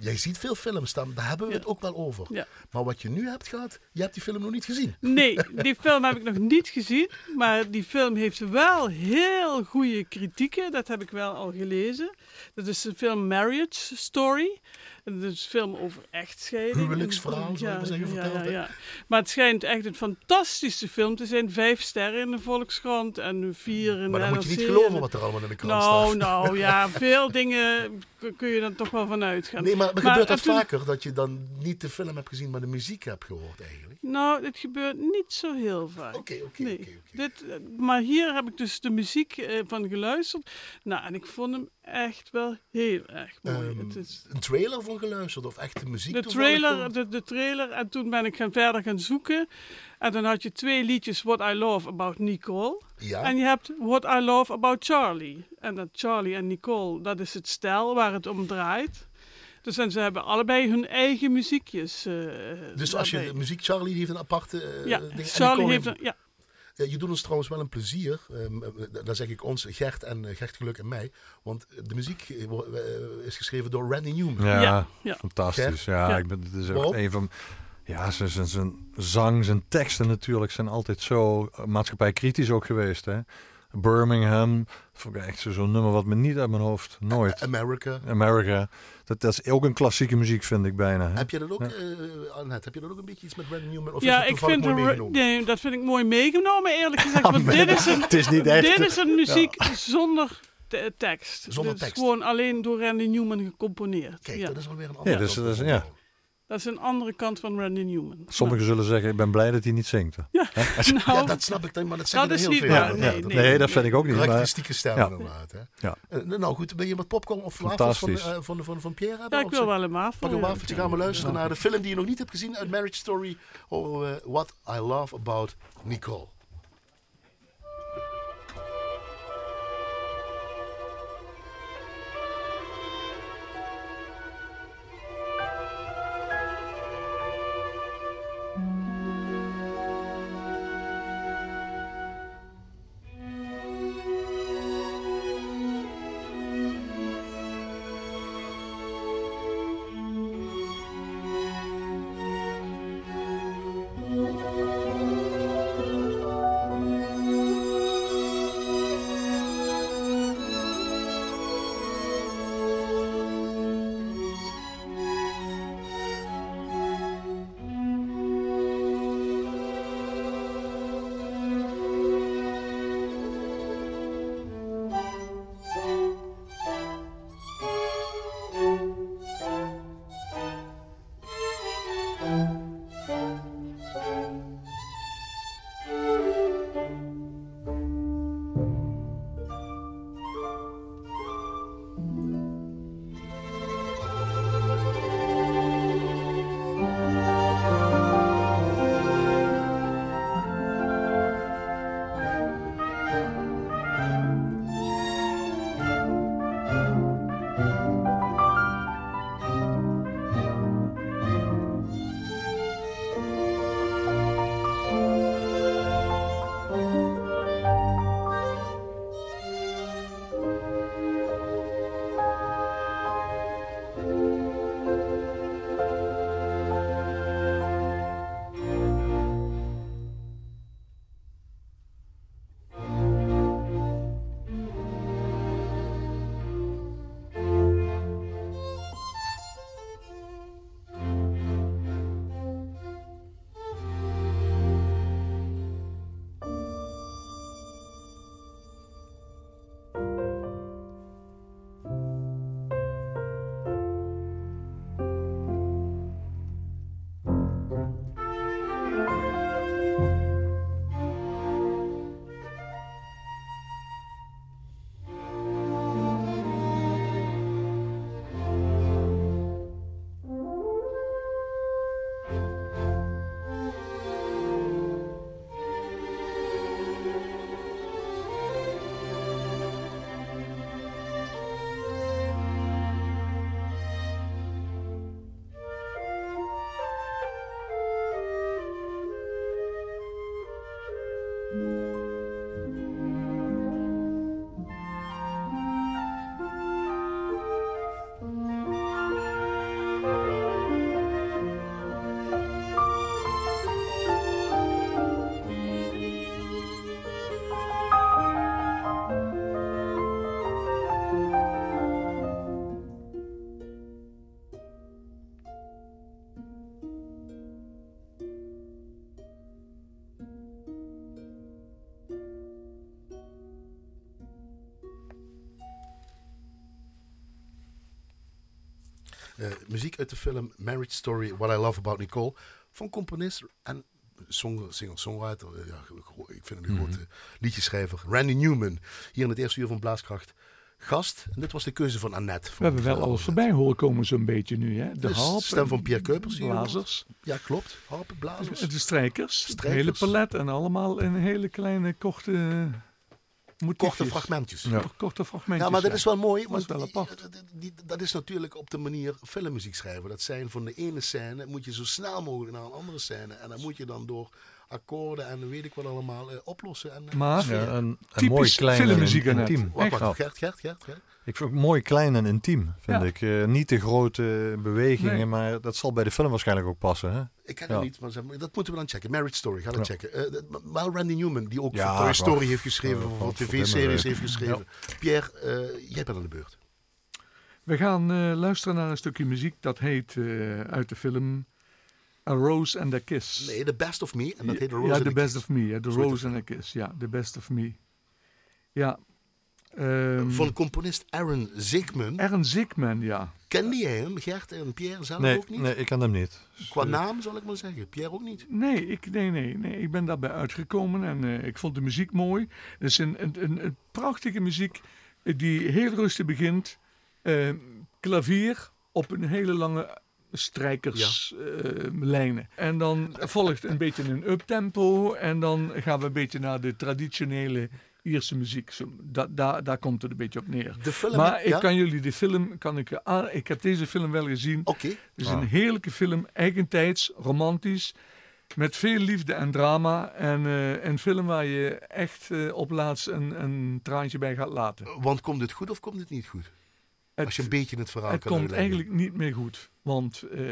jij ziet veel films staan, daar hebben we Ja. het ook wel over. Ja. Maar wat je nu hebt gehad, je hebt die film nog niet gezien. Nee, [LAUGHS] die film heb ik nog niet gezien, maar die film heeft wel heel goede kritieken. Dat heb ik wel al gelezen. Dat is de film Marriage Story. Dat is een film over echtscheiding. Huwelijksverhaal, zou je maar zeggen, verteld, ja, ja. Maar het schijnt echt een fantastische film te zijn. Vijf sterren in de Volkskrant en vier Maar dan moet je niet geloven wat er allemaal in de krant Nou, staat. nou ja, [LAUGHS] veel dingen kun je dan toch wel van uitgaan. Nee, maar, maar Maar gebeurt dat vaker dat je dan niet de film hebt gezien, maar de muziek hebt gehoord eigenlijk? Nou, het gebeurt niet zo heel vaak. Oké, oké, Nee. oké. Dit, eh, maar hier heb ik dus de muziek eh, van geluisterd. Nou, en ik vond hem echt wel heel erg mooi. Ehm, het is Een trailer van geluisterd of echt de muziek de trailer, de, de trailer. En toen ben ik gaan verder gaan zoeken. En dan had je twee liedjes, What I Love About Nicole. Ja, En je hebt What I Love About Charlie. En dat Charlie en Nicole, dat is het stijl waar het om draait. Dus en ze hebben allebei hun eigen muziekjes. eh, dus als je muziek, Charlie die heeft een aparte eh, Ja, ding. Charlie heeft een, ja, Ja, je doet ons trouwens wel een plezier. ehm, eh, dan zeg ik ons, Gert en Gert Geluk en mij. Want de muziek is geschreven door Randy Newman. Ja, Ja, ja. fantastisch. Ja, Ja. Ik ben, het is echt een van... Ja, zijn, zijn, zijn zang, zijn teksten natuurlijk zijn altijd zo maatschappijkritisch ook geweest. Hè? Birmingham, vond ik echt zo- zo'n nummer wat me niet uit mijn hoofd, nooit. America. America, dat, dat is ook een klassieke muziek vind ik bijna. Hè? Heb je dat ook, Ja. eh, Annette, heb je dat ook een beetje iets met Randy Newman? Of is ja ik vind mooi er- meegenomen? nee, dat vind ik mooi meegenomen, eerlijk gezegd. [LAUGHS] want dit is een, Het is niet echt... dit is een muziek zonder te- tekst. Zonder is tekst. gewoon alleen door Randy Newman gecomponeerd. Kijk, ja. dat is alweer een andere Ja, dus- dus- van ja. Dat is een andere kant van Randy Newman. Sommigen zullen zeggen, ik ben blij dat hij niet zingt. Ja, [LAUGHS] nou, Ja, dat snap ik dan, maar dat zeggen Dat er is heel niet veel. waar, inderdaad. nee, Dat- nee. dat vind ik ook niet. Maar, Karakteristieke stijl Ja. inderdaad. Hè? Ja. Eh, nou goed, ben je wat popcorn of wafels van, eh, van, van, van Pierre hebben? ja, ik Of wil zo? wel een wafel. Pak een ja. wafeltje, gaan we luisteren naar de film die je nog niet hebt gezien uit Marriage Story. Over eh, What I Love About Nicole. Muziek uit de film Marriage Story, What I Love About Nicole. Van componist en song, singer-songwriter. eh, ja, ik vind het een Mhm. grote liedjeschrijver. Randy Newman. Hier in het eerste uur van Blaaskracht. Gast. En dit was de keuze van Annette. We hebben wel alles voorbij horen komen zo'n beetje nu. Hè? De De harp, stem van Pierre hier blazers, Ja, klopt. Harpen, blazers. de strijkers, het Strijkers. hele palet en allemaal in hele kleine korte motiefjes. Korte fragmentjes. Ja. Korte fragmentjes. Ja, maar dat is wel mooi, Dat want is wel die- apart. die- die- dat is natuurlijk op de manier filmmuziek schrijven. Dat zijn van de ene scène moet je zo snel mogelijk naar een andere scène. En dan moet je dan door akkoorden en weet ik wat allemaal eh, oplossen. En, eh, Maar- sfeer. Ja, en, en Typisch mooi klein en filmmuziek. Wacht, wacht, Ja. Gert, Gert, Gert, Gert. Ik vind het mooi klein en intiem, vind Ja. ik. Eh, niet de grote bewegingen, Nee. maar dat zal bij de film waarschijnlijk ook passen. Hè? Ik ken Ja. het niet, maar dat moeten we dan checken. Marriage Story, ga dat Ja. checken. Dat- maar wel Randy Newman, die ook Ja, Toy Story heeft geschreven, voor voor tv-series heeft geschreven. Pierre, eh, jij bent aan de beurt. We gaan eh, luisteren naar een stukje muziek dat heet eh, uit de film A Rose and a Kiss. Nee, The Best of Me. En dat heet The Rose ja, and The the Best Kiss. of Me. Ja, The Rose and a Kiss. Ja, The Best of Me. Ja. Ehm, Van componist Aaron Zigman. Ernst Zikman, ja. Kende jij hem, Gert en Pierre zelf Nee, ook niet? nee, ik ken hem niet. Qua naam zal ik maar zeggen. Pierre ook niet. Nee, ik, nee, nee, nee, ik ben daarbij uitgekomen en eh, ik vond de muziek mooi. Het is een, een, een, een prachtige muziek eh, die heel rustig begint. Eh, klavier op een hele lange strijkerslijnen. en dan volgt een beetje een uptempo en dan gaan we een beetje naar de traditionele Ierse muziek. Zo, da, da, daar komt het een beetje op neer. De film... Maar ik ja? kan jullie de film, kan ik, aan, ik heb deze film wel gezien. Oké. Het is Ah. een heerlijke film, eigentijds, romantisch, met veel liefde en drama. En eh, een film waar je echt eh, op laatst een, een traantje bij gaat laten. Want komt het goed of komt het niet goed? Het, Als je een beetje het verhaal het kan komt uitleggen. eigenlijk niet meer goed. Want eh,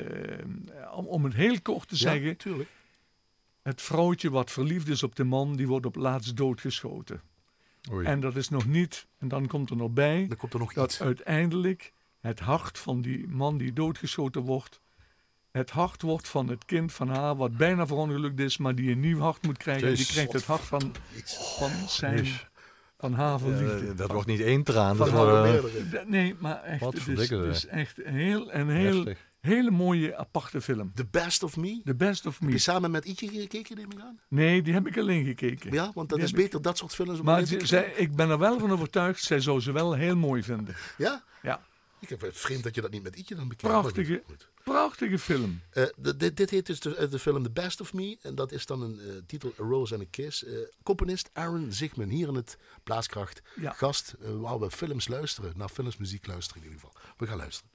om, om het heel kort te Ja, zeggen, tuurlijk. het vrouwtje wat verliefd is op de man, die wordt op laatst doodgeschoten. Oei. En dat is nog niet, en dan komt er nog bij, komt er nog dat iets. uiteindelijk het hart van die man die doodgeschoten wordt, het hart wordt van het kind van haar, wat bijna verongelukt is, maar die een nieuw hart moet krijgen. Die Jezus. krijgt het hart van, van, zijn, Jezus. van haar Ja, verliefde. dat wordt niet één traan. Dat wordt, eh, Nee, maar echt, het is, het echt heel, een heel, heftig. Hele mooie aparte film. The Best of Me. The Best of Heb je Me. samen met Ietje gekeken, neem ik aan? Nee, die heb ik alleen gekeken. Ja, want dat Die is ik- beter, dat soort films. Maar ze- zij, ik ben er wel van overtuigd, zij zou ze wel heel mooi vinden. Ja? Ja, Ik heb het vreemd dat je dat niet met Ietje dan bekijkt. Prachtige. prachtige film. Eh, dit, dit heet dus de, de film The Best of Me. En dat is dan een eh, titel A Rose and a Kiss. Eh, componist Aaron Zigman, hier in het Blaaskracht. Ja. Gast, eh, waar we films luisteren. Naar filmsmuziek luisteren in ieder geval. We gaan luisteren.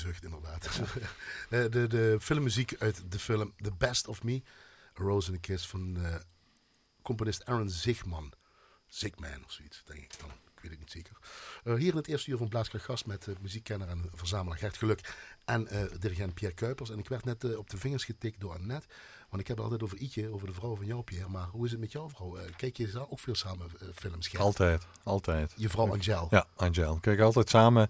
Zucht inderdaad. [LAUGHS] Eh, de, de filmmuziek uit de film The Best of Me, A Rose in a Kiss van eh, componist Aaron Zigman. Zigman of zoiets, denk ik dan. Ik weet het niet zeker. Eh, hier in het eerste uur van Blaaskracht gast met muziekkenner en verzamelaar Gert Geluk en dirigent Pierre Kuipers. En ik werd net op de vingers getikt door Annette. Want ik heb het altijd over Ietje, over de vrouw van jou, Pierre. Maar hoe is het met jouw vrouw? Kijk je ook veel samen films, Gert? Altijd, altijd. Je vrouw Angel. Ja, Angel. Kijk, altijd samen.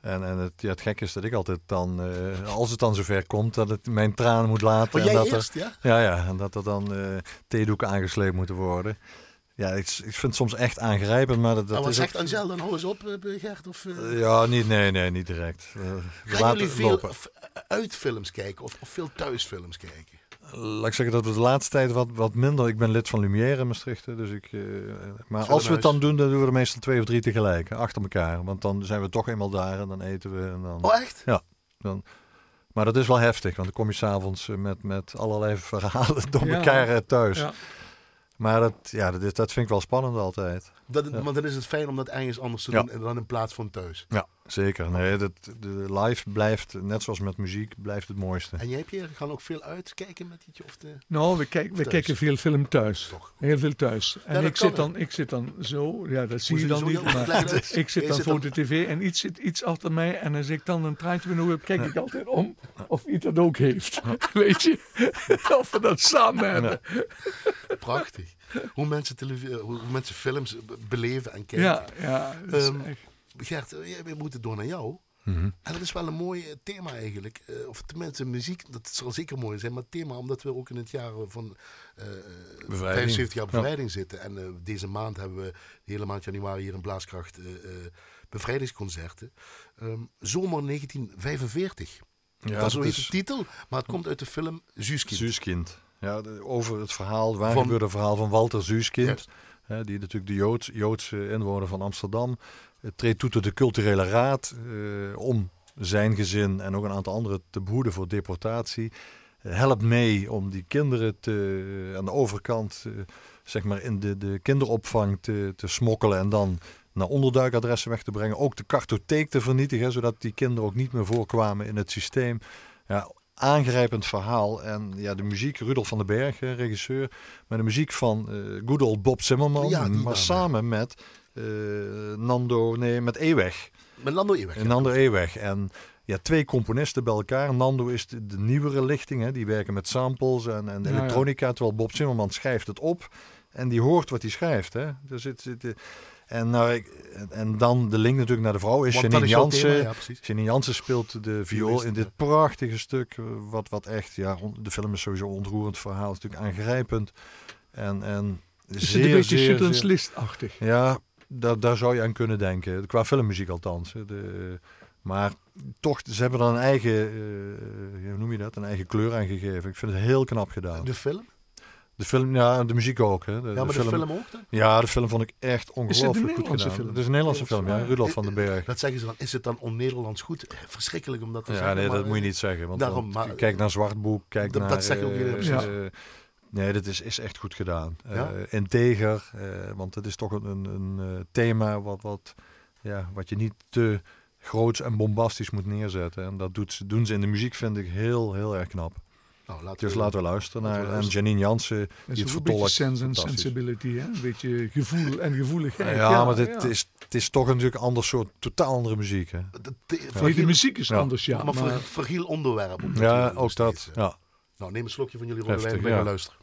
En, en het, ja, het gekke is dat ik altijd dan, eh, als het dan zover komt, dat het mijn tranen moet laten. Oh, en dat eerst, er, ja? Ja, ja. En dat er dan eh theedoeken aangesleept moeten worden. Ja, ik, ik vind het soms echt aangrijpend, maar dat, wat is zegt Angel dan? Hou eens op, eh, Gert. Of, Ja, niet, nee, nee, niet direct. We Gaan laten jullie veel uit films kijken of, of veel thuis films kijken? Laat ik zeggen dat we de laatste tijd wat, wat minder... Ik ben lid van Lumière in Maastricht, dus ik... eh, maar als we het dan doen, dan doen we er meestal twee of drie tegelijk, achter elkaar. Want dan zijn we toch eenmaal daar en dan eten we en dan... Oh, echt? dan maar dat is wel heftig, want dan kom je s'avonds eh, met, met allerlei verhalen [LAUGHS] door Ja. elkaar eh, thuis. Ja. Maar dat, ja, dat, is- dat vind ik wel spannend altijd. Dat, Ja. Want dan is het fijn om dat ergens anders te Ja. doen en dan in plaats van thuis. Ja, zeker. Nee, dat, de live blijft, net zoals met muziek, blijft het mooiste. En jij, Pierre, gaan ook veel uitkijken met Ietje? Of de... Nou, we, kijken we kijken veel film thuis. Toch? Heel veel thuis. En ik, zit dan, ik zit dan zo, ja, dat zie je dan niet. Maar [LAUGHS] ik zit dan zit voor dan- de tv en iets zit iets achter mij. En als ik dan een traantje ben heb, kijk ik altijd om of iets dat ook heeft. [LAUGHS] Weet je? [LAUGHS] of we dat samen hebben. Prachtig. Hoe mensen, eh, hoe mensen films be- beleven en kijken. Ja, ja. dat is Ehm, echt- Gert, eh, we moeten door naar jou. Mhm. En dat is wel een mooi eh, thema eigenlijk. Eh, of tenminste, muziek, dat zal zeker mooi zijn. Maar het thema, omdat we ook in het jaar van eh, eh, 75 jaar Ja. bevrijding zitten. En eh, deze maand hebben we, de hele maand januari, hier in Blaaskracht, eh, eh, bevrijdingsconcerten. Ehm, zomer 1945. Ja, dat zo heet is de titel, maar het komt uit de film Zuuskind. Zuuskind. Ja, over het verhaal, waar Van- gebeurde verhaal van Walter Zuuskind. Die natuurlijk de Joods, Joodse inwoner van Amsterdam. eh, treedt toe tot de culturele raad eh, om zijn gezin en ook een aantal anderen te behoeden voor deportatie. Eh, helpt mee om die kinderen te, aan de overkant, zeg maar in de, de kinderopvang te, te smokkelen en dan naar onderduikadressen weg te brengen. Ook de kartotheek te vernietigen, hè, zodat die kinderen ook niet meer voorkwamen in het systeem. Ja, aangrijpend verhaal. En ja, de muziek, Rudolf van den Berg, hè, regisseur. Maar de muziek van eh good old Bob Zimmerman. Ja, maar samen met eh, Nando, nee, met Eweg. Met Lando Eweg. En Nando Eweg. En ja, twee componisten bij elkaar. Nando is de, de nieuwere lichting. Hè. Die werken met samples en, en Ja, ja. elektronica. Terwijl Bob Zimmerman schrijft het op. En die hoort wat hij schrijft. Hè. Er zit, zit, eh, en, nou, ik- en, dan de link natuurlijk naar de vrouw is Janine Jansen. ja. Janine Jansen speelt de viool in dit prachtige stuk. eh, Wat, wat echt, ja, de film is sowieso een ontroerend verhaal. Het is natuurlijk aangrijpend. En, en zeer, een beetje List-achtig. Ja, daar, daar zou je aan kunnen denken. Qua filmmuziek althans. De, maar toch, ze hebben er een eigen, eh, hoe noem je dat, een eigen kleur aan gegeven. Ik vind het heel knap gedaan. De film? De film, ja, de muziek ook. Hè. De, Ja, maar de film ook dan? Ja, de film vond ik echt ongelooflijk goed gedaan. film? Het is een Nederlandse film, ja. Rudolf van den Berg. Dat zeggen ze dan. Is het dan on-Nederlands goed? Eh, Verschrikkelijk om dat te Ja, zeggen. nee, maar, dat moet je eh, niet zeggen. Want daarom, dan- maar- kijk naar Zwartboek, kijk Dat- naar... dat zeggen ook eh, iedereen precies. eh, nee, dit is, is echt goed gedaan. Eh, Ja? integer, eh, want het is toch een, een, een eh, thema wat, wat, ja, wat je niet te groots en bombastisch moet neerzetten. En dat doet, doen ze in de muziek, vind ik, heel, heel erg knap. Nou, laten Dus we, laten we luisteren laten naar... Luisteren. Janine Jansen, Dat die is het een beetje vertolkt. sense and sensibility, hè? Een beetje gevoel en gevoeligheid. Ja, maar dit ja. Is, het is toch natuurlijk een ander soort, totaal andere muziek. Hè? De- de- Nee, fragiel- de muziek is Ja. anders, ja. maar, fragiel onderwerp. Ja, ook dat. Ja. Nou, neem een slokje van jullie rode wijn Heftig, en luisteren.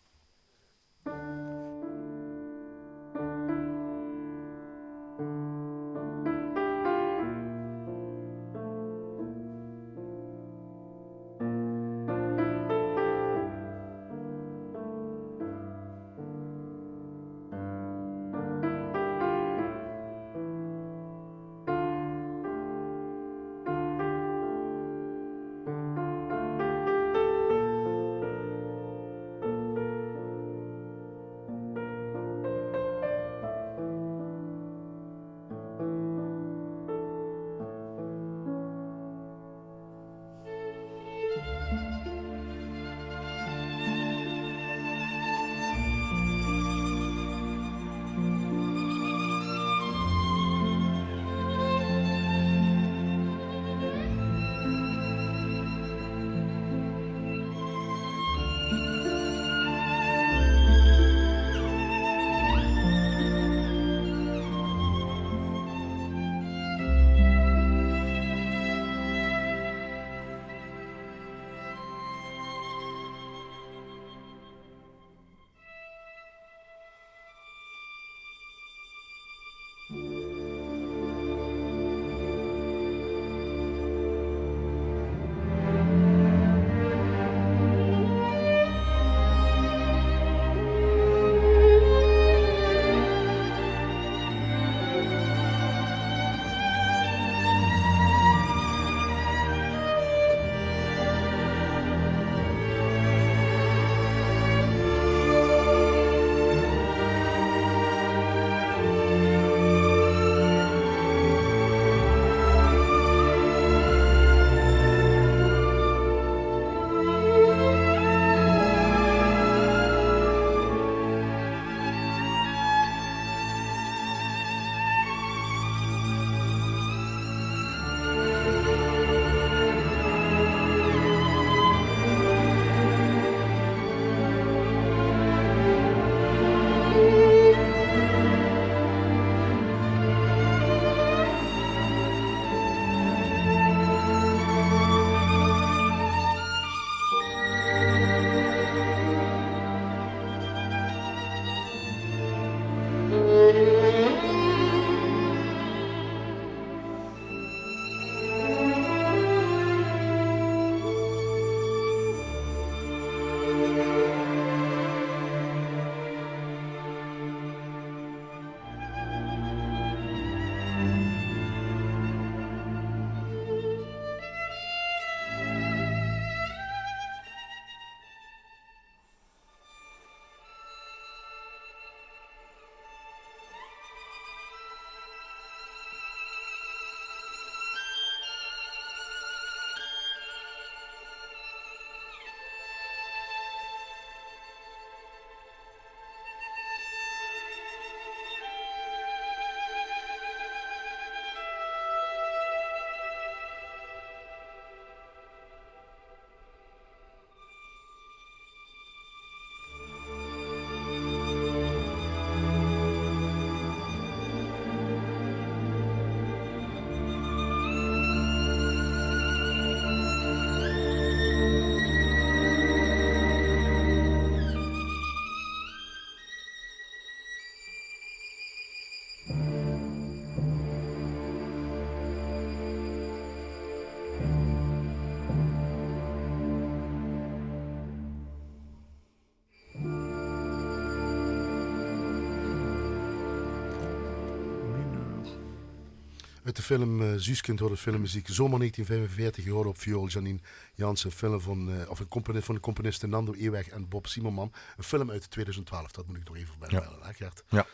Uit de film uh, Zuuskind hoorde filmmuziek. Zomer 1945, je hoorde op viool Janine Jansen. Film van, uh, of een componist van de componisten Nando Eweg en Bob Simonman. Een film uit 2012, dat moet ik nog even bij Ja. ja. Gert? Ja.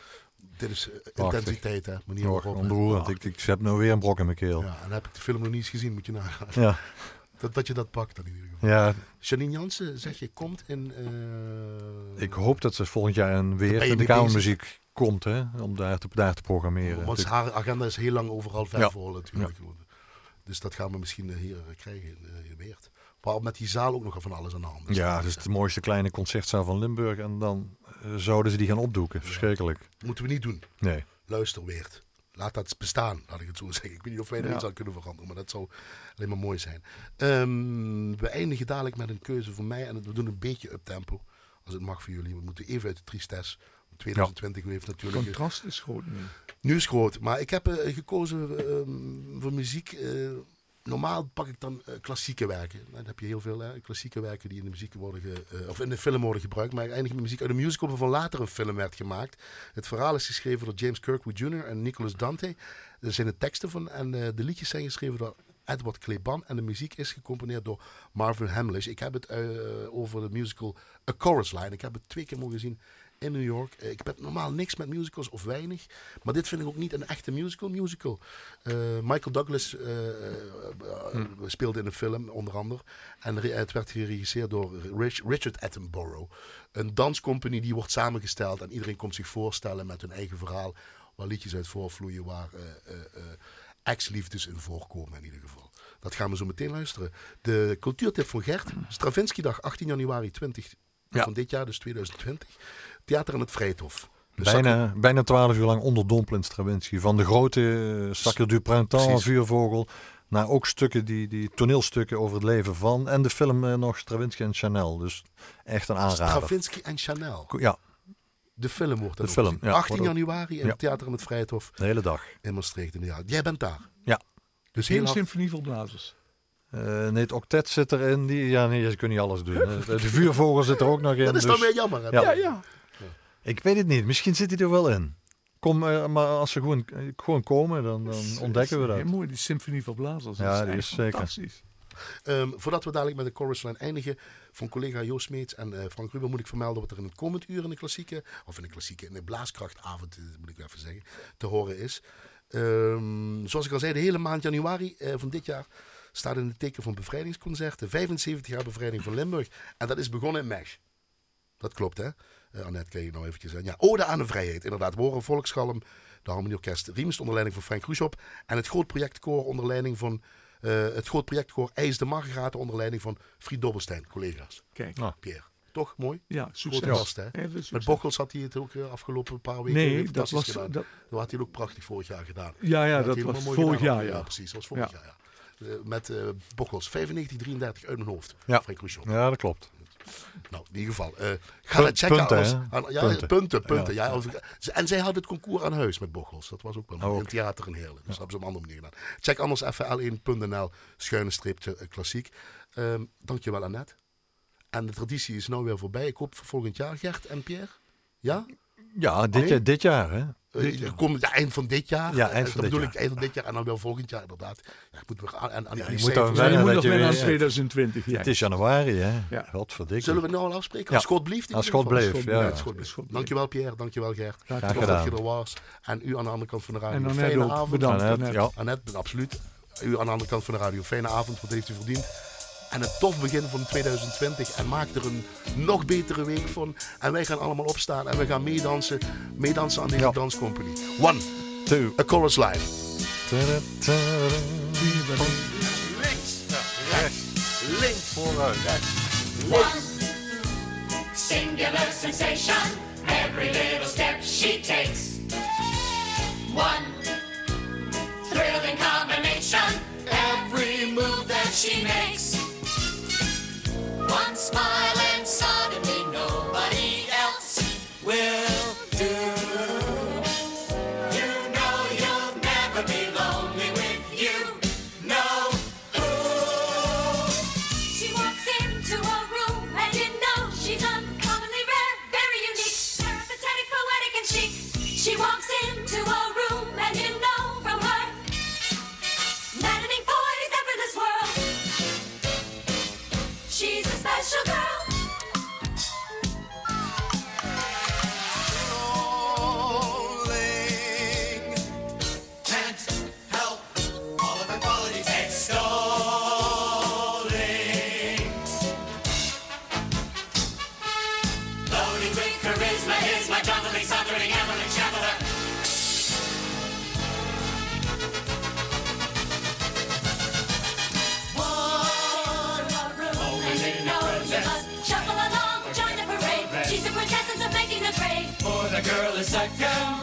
Dit is uh, Prachtig. intensiteit, hè? Manier waarop. Ik, ik heb nou weer een brok in mijn keel. Ja, en dan heb ik de film nog niet eens gezien, moet je nagaan. Ja, [LAUGHS] Dat, dat je dat pakt dan in ieder geval. ja Janine Jansen, zeg je, komt in... eh, ik hoop dat ze volgend jaar een weer in de kamermuziek komt, hè, om daar te, daar te programmeren. Want Dus- haar agenda is heel lang overal ver Ja. vol natuurlijk. Dus dat gaan we misschien eh, hier eh, krijgen in, eh, in Weert. Maar met die zaal ook nog van alles aan de hand. is. ja, dus de mooiste kleine concertzaal van Limburg. En dan zouden ze die gaan opdoeken. Verschrikkelijk. Moeten we niet doen. Nee. Luister Weert. Laat dat bestaan, laat ik het zo [LAUGHS] zeggen. Ik weet niet of wij er Ja. iets aan kunnen veranderen, maar dat zou alleen maar mooi zijn. Ehm, we eindigen dadelijk met een keuze voor mij en we doen een beetje uptempo. Als het mag voor jullie. We moeten even uit de tristesse. 2020 heeft natuurlijk... een- Contrast is groot nu. Nu is groot, maar ik heb eh, gekozen ehm, voor muziek. eh, normaal pak ik dan eh, klassieke werken. Nou, Dan heb je heel veel hè, klassieke werken die in de muziek worden ge- eh, of in de film worden gebruikt. Maar ik eindig met muziek uit een musical waarvan later een film werd gemaakt. Het verhaal is geschreven door James Kirkwood Jr. en Nicholas Dante. Er zijn de teksten van en eh, de liedjes zijn geschreven door Edward Kleban en de muziek is gecomponeerd door Marvin Hamlish. Ik heb het eh, over de musical A Chorus Line. Ik heb het twee keer mogen zien in New York. Eh, ik heb normaal niks met musicals of weinig. Maar dit vind ik ook niet een echte musical. Musical. Eh, Michael Douglas eh, eh, speelde in de film, onder andere. En het werd geregisseerd door Rich- Richard Attenborough. Een danscompagnie die wordt samengesteld. En iedereen komt zich voorstellen met hun eigen verhaal. Waar liedjes uit voorvloeien. Waar ex-liefdes in voorkomen in ieder geval. Dat gaan we zo meteen luisteren. De cultuurtip van Gert. Stravinsky-dag 18 januari 20 Ja. van dit jaar, dus 2020. Theater aan het Vrijthof. Dus Bijna, bijna 12 uur lang onderdompelend Stravinsky. Van de grote uh, Sacre du Printemps, Precies. Vuurvogel. Naar ook stukken, die, die toneelstukken over het leven van. En de film eh, nog Stravinsky en Chanel. Dus echt een aanrader. Stravinsky en Chanel. Ja, De film wordt De film, ook gezien. ja, 18 wordt ook- januari in Ja. het Theater aan het Vrijthof de hele dag. in Maastricht. Ja, jij bent daar. Ja. Dus heel Geen hard- symfonie voor blazers. Eh, nee, het octet zit erin. Die, ja, nee, ze kunnen niet alles doen. De vuurvogel zit er ook nog in. Dat is dus- dan weer jammer. hè? Ja. ja. Ik weet het niet. Misschien zit hij er wel in. Kom, eh, maar als ze gewoon, eh, gewoon komen, dan, dan ontdekken we dat. Heel mooi, die symfonie voor blazers. Ja, dat die is zeker. fantastisch. Ehm, voordat we dadelijk met de chorus line eindigen, van collega Joost Meets en eh, Frank Ruben moet ik vermelden wat er in het komend uur in de klassieke, of in de klassieke, in de blaaskrachtavond, moet ik even zeggen, te horen is. Ehm, zoals ik al zei, de hele maand januari eh, van dit jaar staat in het teken van bevrijdingsconcerten. 75 jaar bevrijding van Limburg. En dat is begonnen in Mesh. Dat klopt, hè? Uh, Annette, kan je nou eventjes. Ja, Ode aan de Vrijheid. Inderdaad, we horen Volksgalm, de Harmonieorkest Riemst onder leiding van Frank Khrushchev. En het groot projectkoor onder leiding van... eh, het groot projectkoor IJs de Margraten onder leiding van Fried Dobbelstein, collega's. Kijk, Ah. Pierre. Toch mooi? ja, succes. Gast, hè? Even Met. Bokkels had hij het ook eh, afgelopen paar weken Nee, dat fantastisch was... gedaan. Dat, Dat had hij ook prachtig vorig jaar gedaan. ja, ja, dat was vorig gedaan. jaar, ja. Ja, precies. Dat was vorig Ja. jaar, ja. Eh, met eh Bokkels. 95, 33 uit mijn hoofd. Ja. Ja, dat klopt. Nou, in ieder geval. eh ga Punt- dat checken. punten, anders- hè? aan- ja, Punten. punten. punten, ja. En zij had het concours aan huis met Bochels. Dat was ook wel. Ook. In het theater in Heerlen. Dus dat hebben ze op een andere manier gedaan. Check anders even l1.nl schuine streepje eh, klassiek. Ehm dankjewel Annette. En de traditie is nou weer voorbij. Ik hoop voor volgend jaar Gert en Pierre. Ja? Ja, dit, Nee? jaar, dit jaar, hè? Uh, kom het eind van dit jaar. Ja, eind Eh, van dat dit bedoel jaar. ik eind van dit jaar en dan wel volgend jaar inderdaad. Ja, ik moet weer aan, aan, aan die je moet dan Ja, je moet dat nog je wennen aan weer- 2020. Ja. Het is januari, hè? Ja. Godverdikke. Zullen we nou al afspreken? Ja. Als God blieft. in Als God Als ja. Als God bleef. Dankjewel Pierre, dankjewel Gert. Graag dat je er was. En u aan de andere kant van de radio. En een Annette fijne avond. Bedankt. Annette, Annette. ja. Annette, absoluut. U aan de andere kant van de radio. Fijne avond, wat heeft u verdiend. En een tof begin van 2020. En maak er een nog betere week van. En wij gaan allemaal opstaan en we gaan meedansen. Meedansen aan deze Ja. danscompany. One, Two. a chorus tada. Links, rechts, links, Vooruit. Singular sensation, every little step she takes. One thrilling combination, every move that she makes. One smile and suddenly nobody else will do. second.